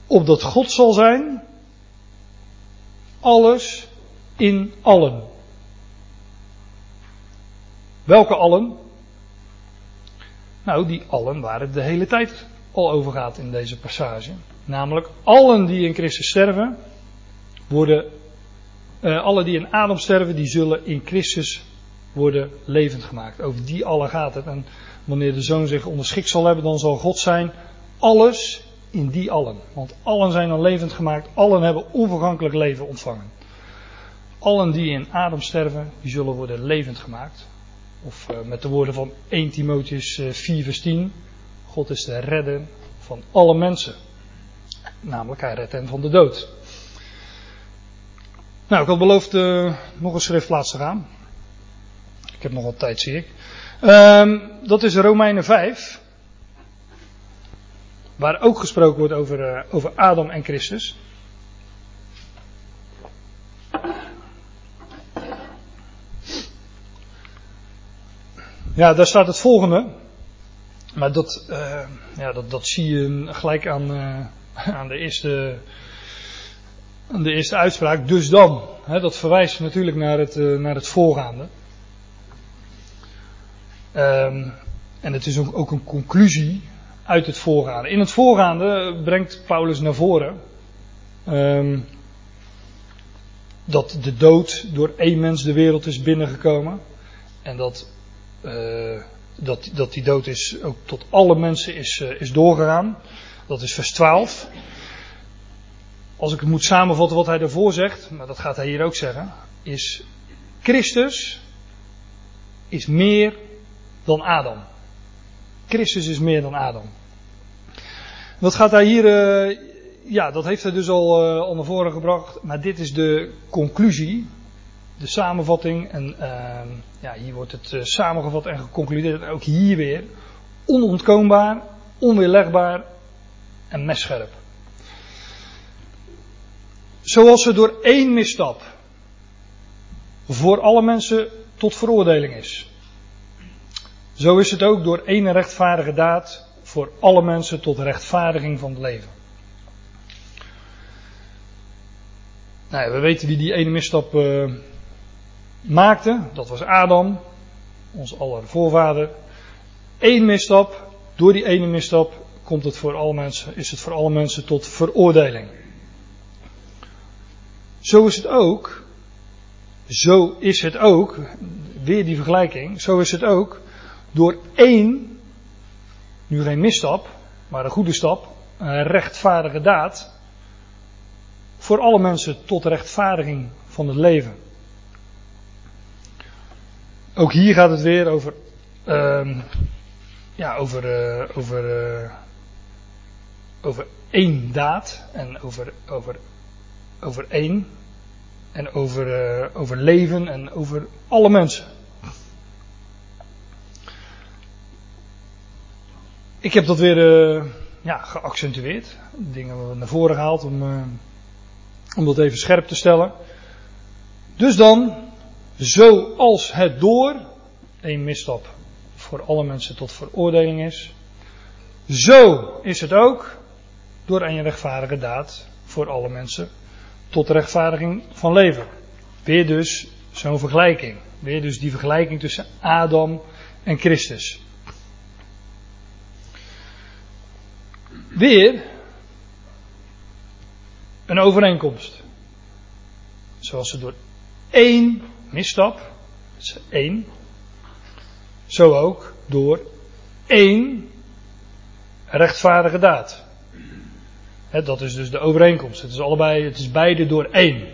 Opdat God zal zijn. Alles in allen. Welke allen? Nou, die allen waar het de hele tijd al over gaat in deze passage. Namelijk, allen die in Christus sterven, worden, uh, alle die in Adam sterven, die zullen in Christus worden levend gemaakt. Over die allen gaat het. En wanneer de zoon zich onderschikt zal hebben, dan zal God zijn alles in die allen. Want allen zijn dan levend gemaakt, allen hebben onvergankelijk leven ontvangen. Allen die in Adam sterven, die zullen worden levend gemaakt. Of uh, met de woorden van 1 Timotheus 4 vers 10. God is de redder van alle mensen. Namelijk, hij redt hen van de dood. Nou, ik had beloofd uh, nog een schriftplaats te gaan. Ik heb nog wat tijd, zie ik. Um, dat is Romeinen 5. Waar ook gesproken wordt over, over Adam en Christus. Ja, daar staat het volgende. Maar dat, uh, ja, dat, dat zie je gelijk aan, uh, aan, de eerste, aan de eerste uitspraak. Dus dan. Hè, dat verwijst natuurlijk naar het, uh, naar het voorgaande. Um, en het is ook, ook een conclusie uit het voorgaande. In het voorgaande brengt Paulus naar voren. Um, dat de dood door één mens de wereld is binnengekomen. En dat uh, dat, dat die dood is, ook tot alle mensen is, uh, is doorgegaan. Dat is vers 12. Als ik het moet samenvatten wat hij daarvoor zegt, maar dat gaat hij hier ook zeggen, is Christus is meer dan Adam. Christus is meer dan Adam. Dat gaat hij hier, uh, ja, dat heeft hij dus al, uh, al voren gebracht, maar dit is de conclusie de samenvatting. En uh, ja, hier wordt het uh, samengevat en geconcludeerd. Ook hier weer onontkoombaar, onweerlegbaar en messcherp. Zoals er door één misstap voor alle mensen tot veroordeling is. Zo is het ook door één rechtvaardige daad voor alle mensen tot rechtvaardiging van het leven. Nou ja, we weten wie die ene misstap uh, maakte, dat was Adam, ons aller voorvader. Eén misstap, door die ene misstap komt het voor alle mensen, is het voor alle mensen tot veroordeling. Zo is het ook, zo is het ook, weer die vergelijking, zo is het ook, door één, nu geen misstap, maar een goede stap, een rechtvaardige daad, voor alle mensen tot rechtvaardiging van het leven. Ook hier gaat het weer over, uh, ja, over, uh, over, uh, over één daad en over, over, over één en over, uh, over leven en over alle mensen. Ik heb dat weer ja, geaccentueerd, dingen naar voren gehaald om, om dat even scherp te stellen. Dus dan Zoals het door een misstap voor alle mensen tot veroordeling is, zo is het ook door een rechtvaardige daad voor alle mensen tot rechtvaardiging van leven. Weer dus zo'n vergelijking. Weer dus die vergelijking tussen Adam en Christus. weer een overeenkomst. Zoals ze door één misstap, dat is één, zo ook door één rechtvaardige daad. dat is dus de overeenkomst. Het is allebei, het is beide door één.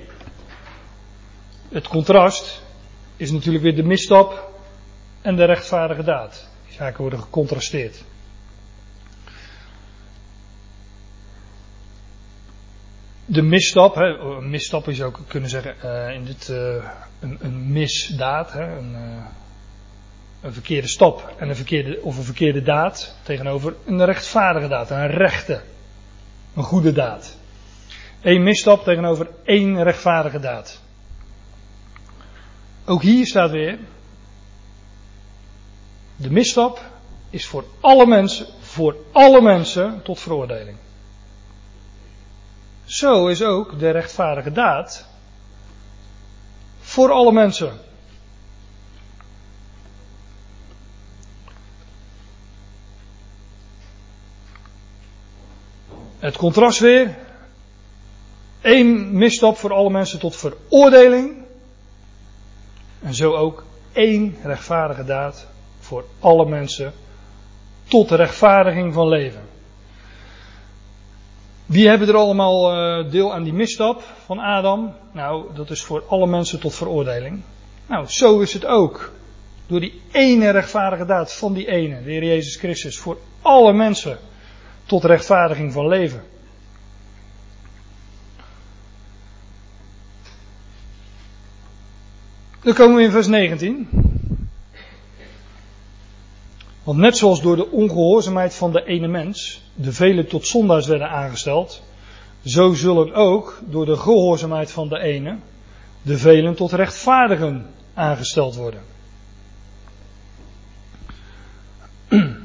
Het contrast is natuurlijk weer de misstap en de rechtvaardige daad. Die zaken worden gecontrasteerd. De misstap, hè, een misstap is ook kunnen zeggen uh, in dit uh, een, een, misdaad, hè, een, uh, een, verkeerde stap en een verkeerde, of een verkeerde daad tegenover een rechtvaardige daad, een rechte, een goede daad. Eén misstap tegenover één rechtvaardige daad. Ook hier staat weer, de misstap is voor alle mensen, voor alle mensen tot veroordeling. Zo is ook de rechtvaardige daad voor alle mensen. Het contrast weer. Eén misstap voor alle mensen tot veroordeling. En zo ook één rechtvaardige daad voor alle mensen tot rechtvaardiging van leven. Wie hebben er allemaal uh, deel aan die misstap van Adam? Nou, dat is voor alle mensen tot veroordeling. Nou, zo is het ook. Door die ene rechtvaardige daad van die ene, de Heer Jezus Christus, voor alle mensen tot rechtvaardiging van leven. Dan komen we in vers 19. Want net zoals door de ongehoorzaamheid van de ene mens de velen tot zondaars werden aangesteld, zo zullen ook door de gehoorzaamheid van de ene de velen tot rechtvaardigen aangesteld worden.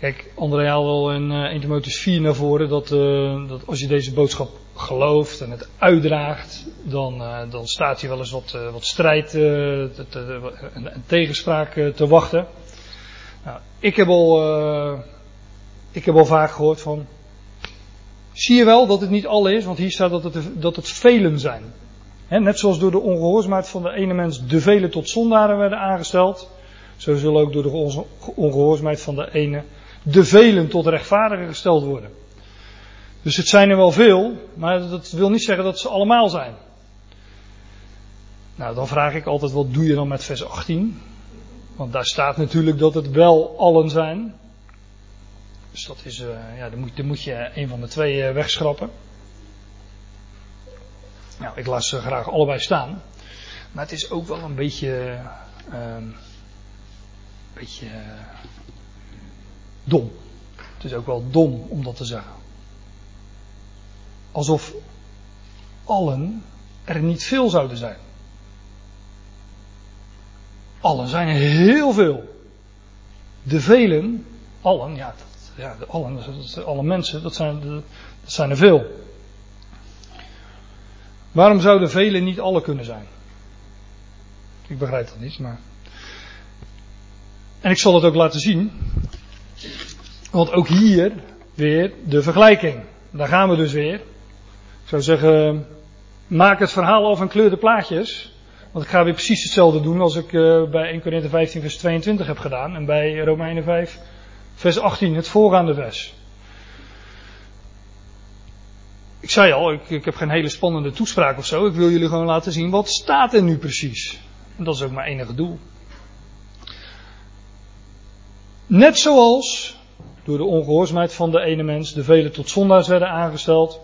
Kijk, André haalde al in uh, 1 Timotheus 4 naar voren dat, uh, dat als je deze boodschap gelooft en het uitdraagt, dan, uh, dan staat hier wel eens wat, wat strijd en, en tegenspraak te wachten. Nou, ik heb al, uh, ik heb al vaak gehoord van, zie je wel dat het niet alle is, want hier staat dat het, dat het velen zijn. net zoals door de ongehoorzaamheid van de ene mens de velen tot zondaren werden aangesteld, zo zullen ook door de ongehoorzaamheid van de ene de velen tot rechtvaardigen gesteld worden. Dus het zijn er wel veel, maar dat wil niet zeggen dat ze allemaal zijn. Nou, dan vraag ik altijd, wat doe je dan met vers 18? Want daar staat natuurlijk dat het wel allen zijn. Dus dat is, uh, ja, dan moet, dan moet je een van de twee uh, wegschrappen. Nou, ik las ze graag allebei staan. Maar het is ook wel een beetje, uh, een beetje dom. Het is ook wel dom om dat te zeggen. Alsof allen er niet veel zouden zijn. Allen zijn heel veel. De velen, allen, ja, dat, ja allen, alle mensen, dat zijn, dat zijn er veel. Waarom zouden velen niet alle kunnen zijn? Ik begrijp dat niet, maar. En ik zal het ook laten zien. Want ook hier weer de vergelijking. Daar gaan we dus weer. Ik zou zeggen, maak het verhaal af en kleur de plaatjes. Want ik ga weer precies hetzelfde doen als ik uh, bij 1 Corinthië 15 vers 22 heb gedaan. En bij Romeinen 5 vers 18, het voorgaande vers. Ik zei al, ik, ik heb geen hele spannende toespraak of zo. Ik wil jullie gewoon laten zien wat staat er nu precies. En dat is ook mijn enige doel. Net zoals door de ongehoorzaamheid van de ene mens de velen tot zondaars werden aangesteld,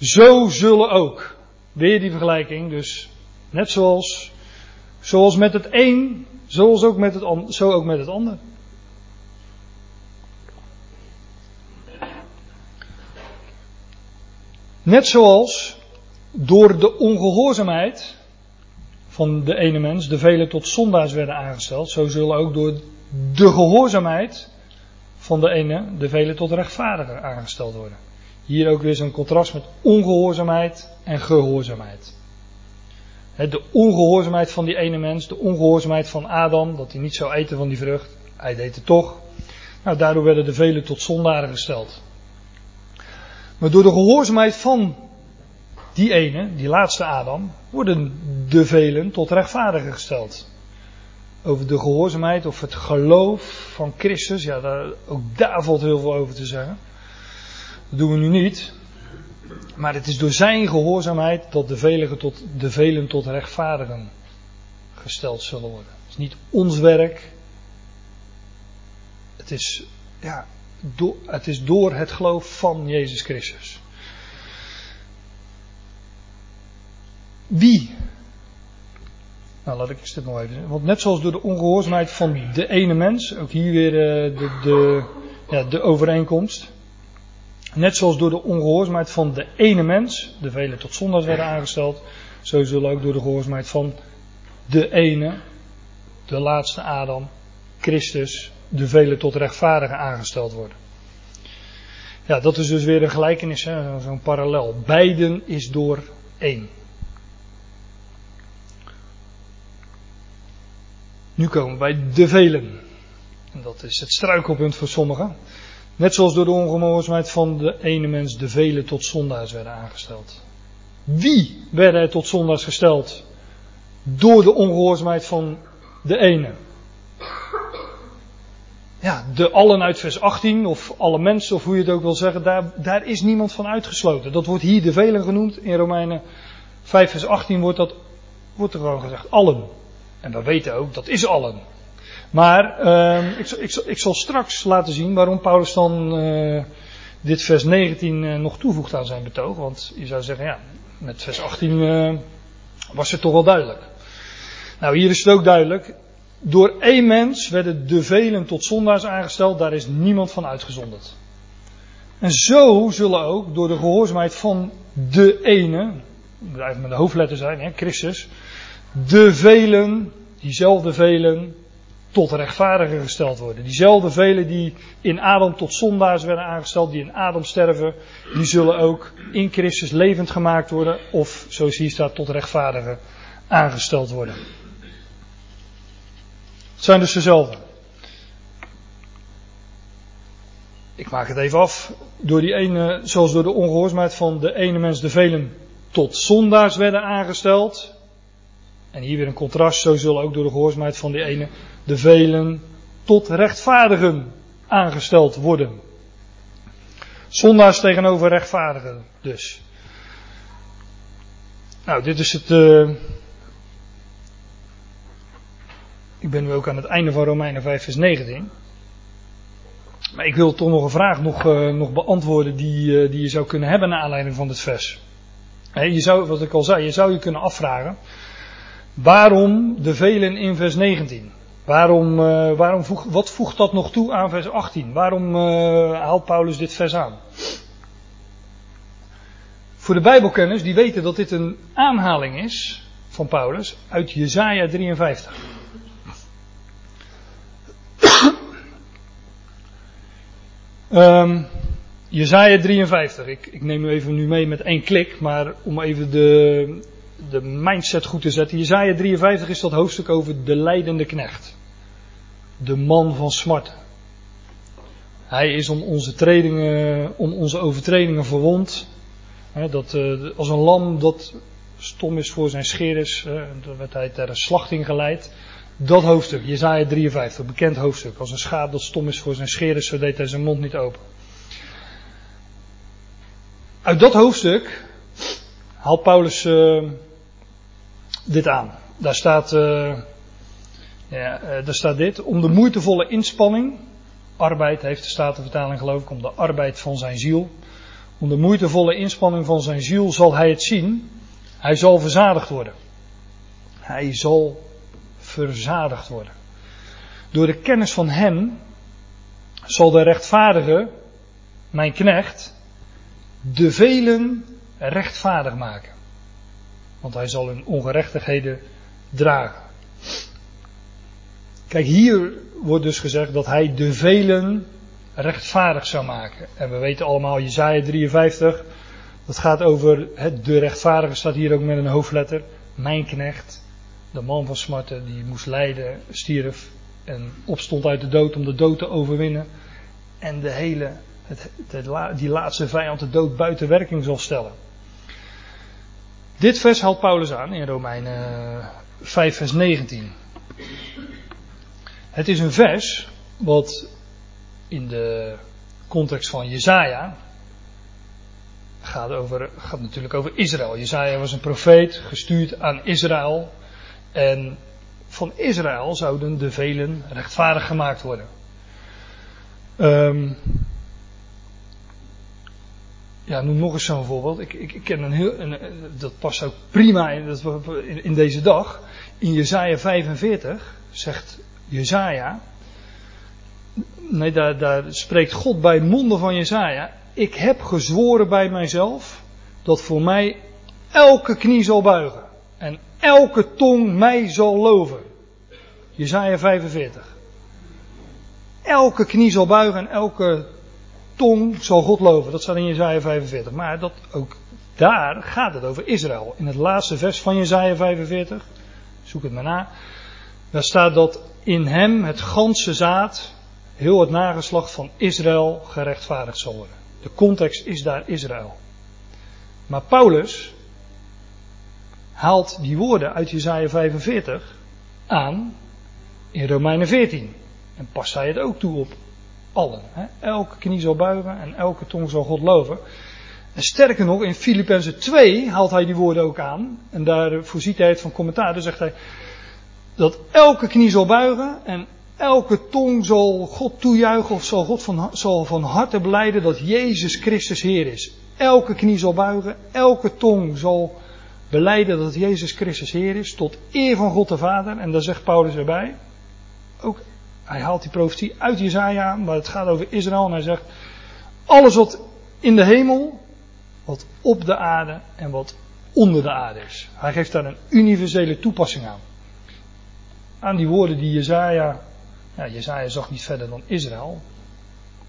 zo zullen ook, weer die vergelijking, dus Net zoals, zoals met het een, zoals ook met het, zo ook met het ander. Net zoals door de ongehoorzaamheid van de ene mens de velen tot zondaars werden aangesteld, zo zullen ook door de gehoorzaamheid van de ene de velen tot rechtvaardiger aangesteld worden. Hier ook weer zo'n contrast met ongehoorzaamheid en gehoorzaamheid. De ongehoorzaamheid van die ene mens, de ongehoorzaamheid van Adam, dat hij niet zou eten van die vrucht. Hij deed het toch. Nou, daardoor werden de velen tot zondaren gesteld. Maar door de gehoorzaamheid van die ene, die laatste Adam, worden de velen tot rechtvaardigen gesteld. Over de gehoorzaamheid of het geloof van Christus, ja, daar, ook daar valt heel veel over te zeggen. Dat doen we nu niet. Maar het is door zijn gehoorzaamheid dat de velen tot, de velen tot rechtvaardigen gesteld zullen worden. Het is niet ons werk. Het is, ja, het is door het geloof van Jezus Christus. Wie? Nou, laat ik dit nog even. Want net zoals door de ongehoorzaamheid van de ene mens, ook hier weer uh, de, de, ja, de overeenkomst. Net zoals door de ongehoorzaamheid van de ene mens, de velen tot zondags werden aangesteld, zo zullen ook door de gehoorzaamheid van de ene, de laatste Adam, Christus, de velen tot rechtvaardigen aangesteld worden. Ja, dat is dus weer een gelijkenis, zo'n parallel. Beiden is door één. Nu komen we bij de velen. En dat is het struikelpunt voor sommigen. Net zoals door de ongehoorzaamheid van de ene mens de velen tot zondaars werden aangesteld. Wie werden er tot zondaars gesteld? Door de ongehoorzaamheid van de ene. Ja, de allen uit vers 18, of alle mensen, of hoe je het ook wil zeggen, daar, daar is niemand van uitgesloten. Dat wordt hier de velen genoemd. In Romeinen 5 vers 18 wordt dat, wordt er gewoon gezegd, allen. En we weten ook, dat is allen. Maar uh, ik, ik, ik, zal straks laten zien waarom Paulus dan uh, dit vers 19 uh, nog toevoegt aan zijn betoog. Want je zou zeggen, ja, met vers 18 uh, was het toch wel duidelijk. Nou, hier is het ook duidelijk. Door één mens werden de velen tot zondaars aangesteld, daar is niemand van uitgezonderd. En zo zullen ook door de gehoorzaamheid van de ene, moet met de hoofdletter zijn, hè, Christus, de velen, diezelfde velen, tot rechtvaardigen gesteld worden. Diezelfde velen die in Adam tot zondaars werden aangesteld, die in Adam sterven, die zullen ook in Christus levend gemaakt worden, of zoals hier staat, tot rechtvaardigen aangesteld worden. Het zijn dus dezelfde. Ik maak het even af. Door die ene, zoals door de ongehoorzaamheid van de ene mens de velen tot zondaars werden aangesteld. En hier weer een contrast, zo zullen ook door de gehoorzaamheid van die ene de velen tot rechtvaardigen aangesteld worden. Zondaars tegenover rechtvaardigen dus. Nou, dit is het. Uh, ik ben nu ook aan het einde van Romeinen 5, vers 19. Maar ik wil toch nog een vraag nog, uh, nog beantwoorden die, uh, die je zou kunnen hebben naar aanleiding van dit vers. je zou, wat ik al zei, je zou je kunnen afvragen. Waarom de velen in vers 19? Waarom, uh, waarom voeg, wat voegt dat nog toe aan vers 18? Waarom uh, haalt Paulus dit vers aan? Voor de Bijbelkenners die weten dat dit een aanhaling is van Paulus uit Jesaja 53. um, Jesaja 53. Ik, ik neem u even nu mee met één klik, maar om even de, de mindset goed te zetten. Jezaja 53 is dat hoofdstuk over de leidende knecht. De man van smart. Hij is om onze, tredingen, om onze overtredingen verwond. dat, uh, als een lam dat stom is voor zijn scheerders, uh, dan werd hij ter slachting geleid. Dat hoofdstuk, Jezaja 53, bekend hoofdstuk. Als een schaap dat stom is voor zijn scheerders, zo deed hij zijn mond niet open. Uit dat hoofdstuk haalt Paulus uh, dit aan. Daar staat, uh, ja, uh, daar staat dit. Om de moeitevolle inspanning, arbeid heeft de Statenvertaling geloof ik, om de arbeid van zijn ziel. Om de moeitevolle inspanning van zijn ziel zal hij het zien. Hij zal verzadigd worden. Hij zal verzadigd worden. Door de kennis van hem zal de rechtvaardige, mijn knecht, de velen rechtvaardig maken want hij zal hun ongerechtigheden dragen. Kijk, hier wordt dus gezegd dat hij de velen rechtvaardig zou maken. En we weten allemaal, Jezaja 53, dat gaat over het, de rechtvaardige, staat hier ook met een hoofdletter. Mijn knecht, de man van smarten, die moest lijden, stierf en opstond uit de dood om de dood te overwinnen. En de hele het, die laatste vijand de dood buiten werking zal stellen. Dit vers haalt Paulus aan in Romeinen 5 vers 19. Het is een vers wat in de context van Jezaja gaat, over, gaat natuurlijk over Israël. Jezaja was een profeet gestuurd aan Israël en van Israël zouden de velen rechtvaardig gemaakt worden. Um, ja, noem nog eens zo'n voorbeeld. Ik, ik, ik, ken een heel, een, dat past ook prima in, in, in deze dag. In Jezaja 45 zegt Jezaja, nee, daar, daar spreekt God bij monden van Jezaja. Ik heb gezworen bij mijzelf dat voor mij elke knie zal buigen en elke tong mij zal loven. Jezaja 45. Elke knie zal buigen en elke tong zal God loven. Dat staat in Jezaja 45. Maar dat, ook daar gaat het over Israël. In het laatste vers van Jezaja 45, zoek het maar na. Daar staat dat in hem het ganse zaad, heel het nageslacht van Israël gerechtvaardigd zal worden. De context is daar Israël. Maar Paulus haalt die woorden uit Jezaja 45 aan in Romeinen 14. En past hij het ook toe op allen. Hè? Elke knie zal buigen en elke tong zal God loven. En sterker nog, in Filippenzen 2 haalt hij die woorden ook aan. En daar voorziet hij het van commentaar. Dan zegt hij dat elke knie zal buigen en elke tong zal God toejuichen of zal God van, zal van harte beleiden dat Jezus Christus Heer is. Elke knie zal buigen, elke tong zal beleiden dat Jezus Christus Heer is, tot eer van God de Vader. En daar zegt Paulus erbij, ook hij haalt die profetie uit Jezaja, maar het gaat over Israël en hij zegt, alles wat in de hemel, wat op de aarde en wat onder de aarde is. Hij geeft daar een universele toepassing aan. Aan die woorden die Jezaja, ja, Jezaja zag niet verder dan Israël.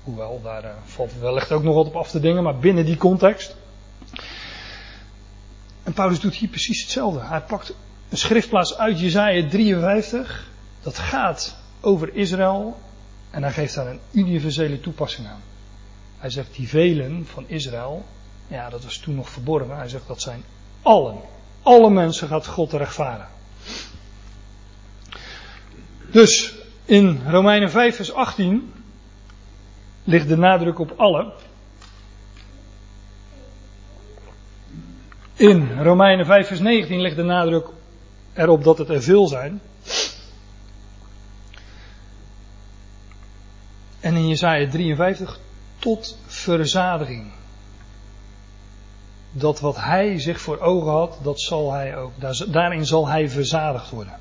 Hoewel, daar uh, valt wellicht ook nog wat op af te dingen, maar binnen die context. En Paulus doet hier precies hetzelfde. Hij pakt een schriftplaats uit Jezaja 53. Dat gaat over Israël en hij geeft daar een universele toepassing aan. Hij zegt die velen van Israël, ja dat was toen nog verborgen, hij zegt dat zijn allen. Alle mensen gaat God rechtvaardigen. Dus in Romeinen 5 vers 18 ligt de nadruk op alle. In Romeinen 5 vers 19 ligt de nadruk erop dat het er veel zijn. En in Jesaja 53 tot verzadiging. Dat wat hij zich voor ogen had, dat zal hij ook, daarin zal hij verzadigd worden.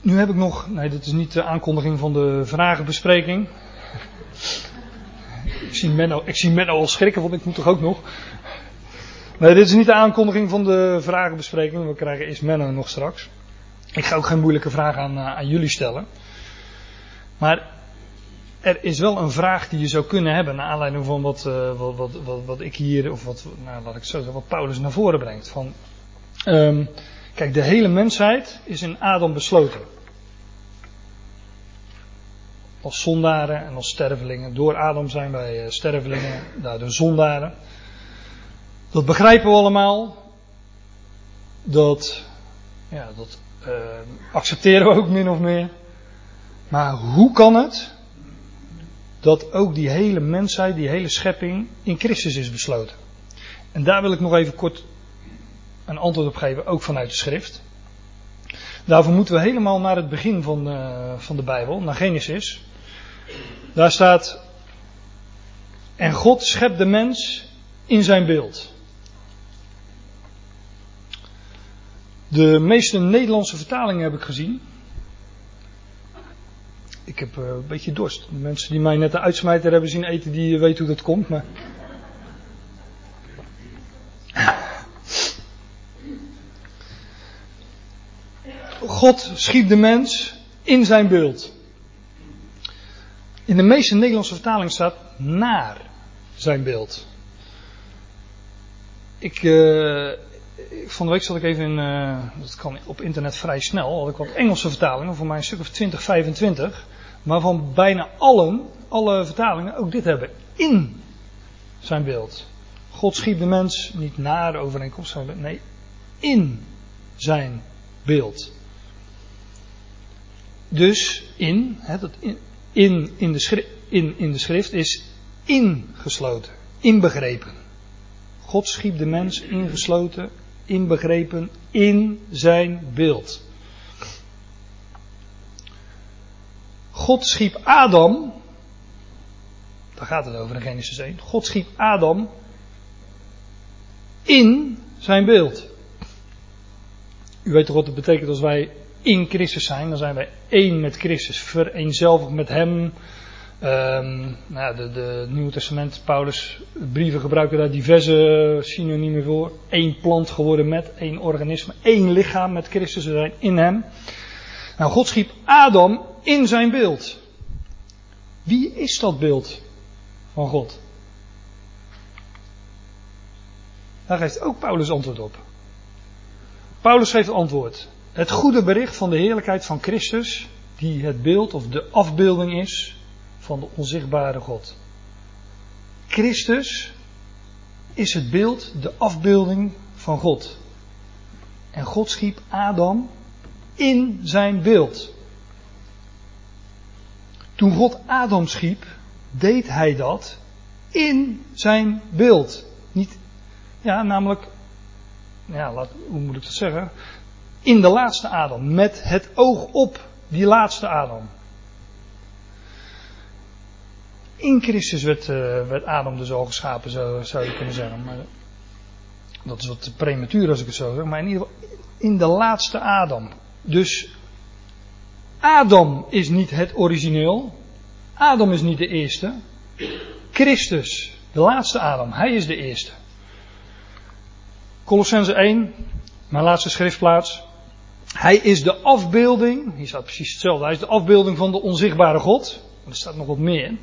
Nu heb ik nog, nee, dit is niet de aankondiging van de vragenbespreking. Ik zie Menno, ik zie Menno al schrikken, want ik moet toch ook nog. Nee, dit is niet de aankondiging van de vragenbespreking. We krijgen Menno nog straks. Ik ga ook geen moeilijke vraag aan, eh, aan jullie stellen. Maar er is wel een vraag die je zou kunnen hebben naar aanleiding van wat, uh, wat, wat, wat, wat, ik hier, of wat, nou, laat ik zo zeggen, wat Paulus naar voren brengt. Van, um, kijk, de hele mensheid is in Adam besloten. Als zondaren en als stervelingen. Door Adam zijn wij uh, stervelingen, daardoor zondaren. Dat begrijpen we allemaal. Dat, ja, dat uh, accepteren we ook min of meer. Maar hoe kan het dat ook die hele mensheid, die hele schepping in Christus is besloten? En daar wil ik nog even kort een antwoord op geven, ook vanuit de schrift. Daarvoor moeten we helemaal naar het begin van, uh, van de Bijbel, naar Genesis. Daar staat, en God schept de mens in zijn beeld. De meeste Nederlandse vertalingen heb ik gezien. Ik heb uh, een beetje dorst. De mensen die mij net de uitsmijter hebben zien eten, die weten hoe dat komt. Maar... God schiep de mens in zijn beeld. In de meeste Nederlandse vertalingen staat naar zijn beeld. Ik, uh, van de week zat ik even in, uh, dat kan op internet vrij snel, had ik wat Engelse vertalingen, voor mij een stuk of 20, 25, waarvan bijna allen, alle vertalingen ook dit hebben. In zijn beeld. God schiep de mens niet naar de overeenkomst, nee, in zijn beeld. Dus in, hè, dat in, in, in, de in, in de schrift is ingesloten, inbegrepen. God schiep de mens ingesloten, inbegrepen in zijn beeld. God schiep Adam, daar gaat het over in Genesis 1. God schiep Adam in zijn beeld. U weet toch wat het betekent als wij in Christus zijn? Dan zijn wij één met Christus, vereenzelvigd met Hem. Um, nou, de, de Nieuwe Testament, Paulus, brieven gebruiken daar diverse synoniemen voor. Eén plant geworden met, één organisme, één lichaam met Christus, zijn in Hem. Nou, God schiep Adam in zijn beeld. Wie is dat beeld van God? Daar geeft ook Paulus antwoord op. Paulus geeft antwoord. Het goede bericht van de heerlijkheid van Christus, die het beeld of de afbeelding is van de onzichtbare God. Christus is het beeld, de afbeelding van God. En God schiep Adam in zijn beeld. Toen God Adam schiep, deed hij dat in zijn beeld. Niet, ja, namelijk, ja, laat, hoe moet ik dat zeggen? In de laatste Adam, met het oog op die laatste Adam. In Christus werd, uh, werd Adam dus al geschapen, zou, zou je kunnen zeggen. Maar dat is wat prematuur als ik het zo zeg. Maar in ieder geval, in de laatste Adam. Dus Adam is niet het origineel. Adam is niet de eerste. Christus, de laatste Adam, hij is de eerste. Colossense 1, mijn laatste schriftplaats. Hij is de afbeelding, hier staat precies hetzelfde, hij is de afbeelding van de onzichtbare God. Er staat nog wat meer in.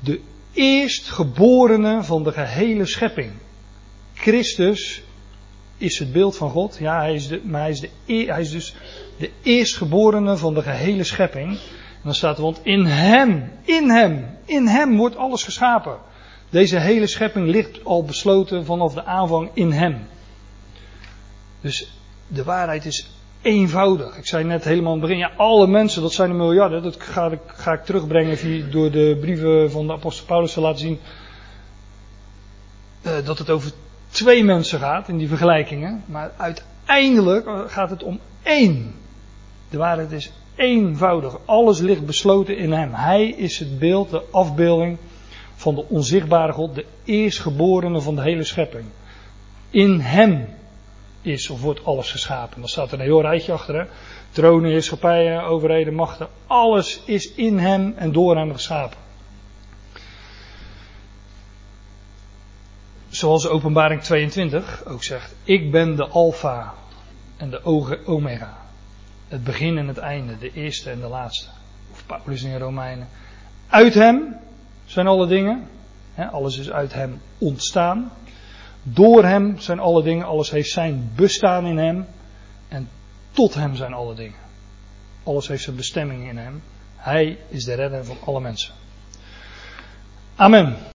De eerstgeborene van de gehele schepping. Christus is het beeld van God. Ja, hij is, de, maar hij is, de, hij is dus de eerstgeborene van de gehele schepping. En dan staat er, want in hem, in hem, in hem wordt alles geschapen. Deze hele schepping ligt al besloten vanaf de aanvang in hem. Dus de waarheid is eenvoudig. Ik zei net helemaal in het begin, ja, alle mensen, dat zijn de miljarden. Dat ga ik, ga ik terugbrengen door de brieven van de apostel Paulus te laten zien. Uh, dat het over twee mensen gaat in die vergelijkingen. Maar uiteindelijk gaat het om één. De waarheid is eenvoudig. Alles ligt besloten in hem. Hij is het beeld, de afbeelding van de onzichtbare God, de eerstgeborene van de hele schepping. In hem is of wordt alles geschapen. Dan staat er een heel rijtje achter. Hè? Tronen, heerschappijen, overheden, machten. Alles is in hem en door hem geschapen. Zoals openbaring 22 ook zegt. Ik ben de alfa en de omega. Het begin en het einde. De eerste en de laatste. Of Paulus in Romeinen. Uit hem zijn alle dingen. alles is uit hem ontstaan. Door hem zijn alle dingen, alles heeft zijn bestaan in hem. En tot hem zijn alle dingen. Alles heeft zijn bestemming in hem. Hij is de redder van alle mensen. Amen.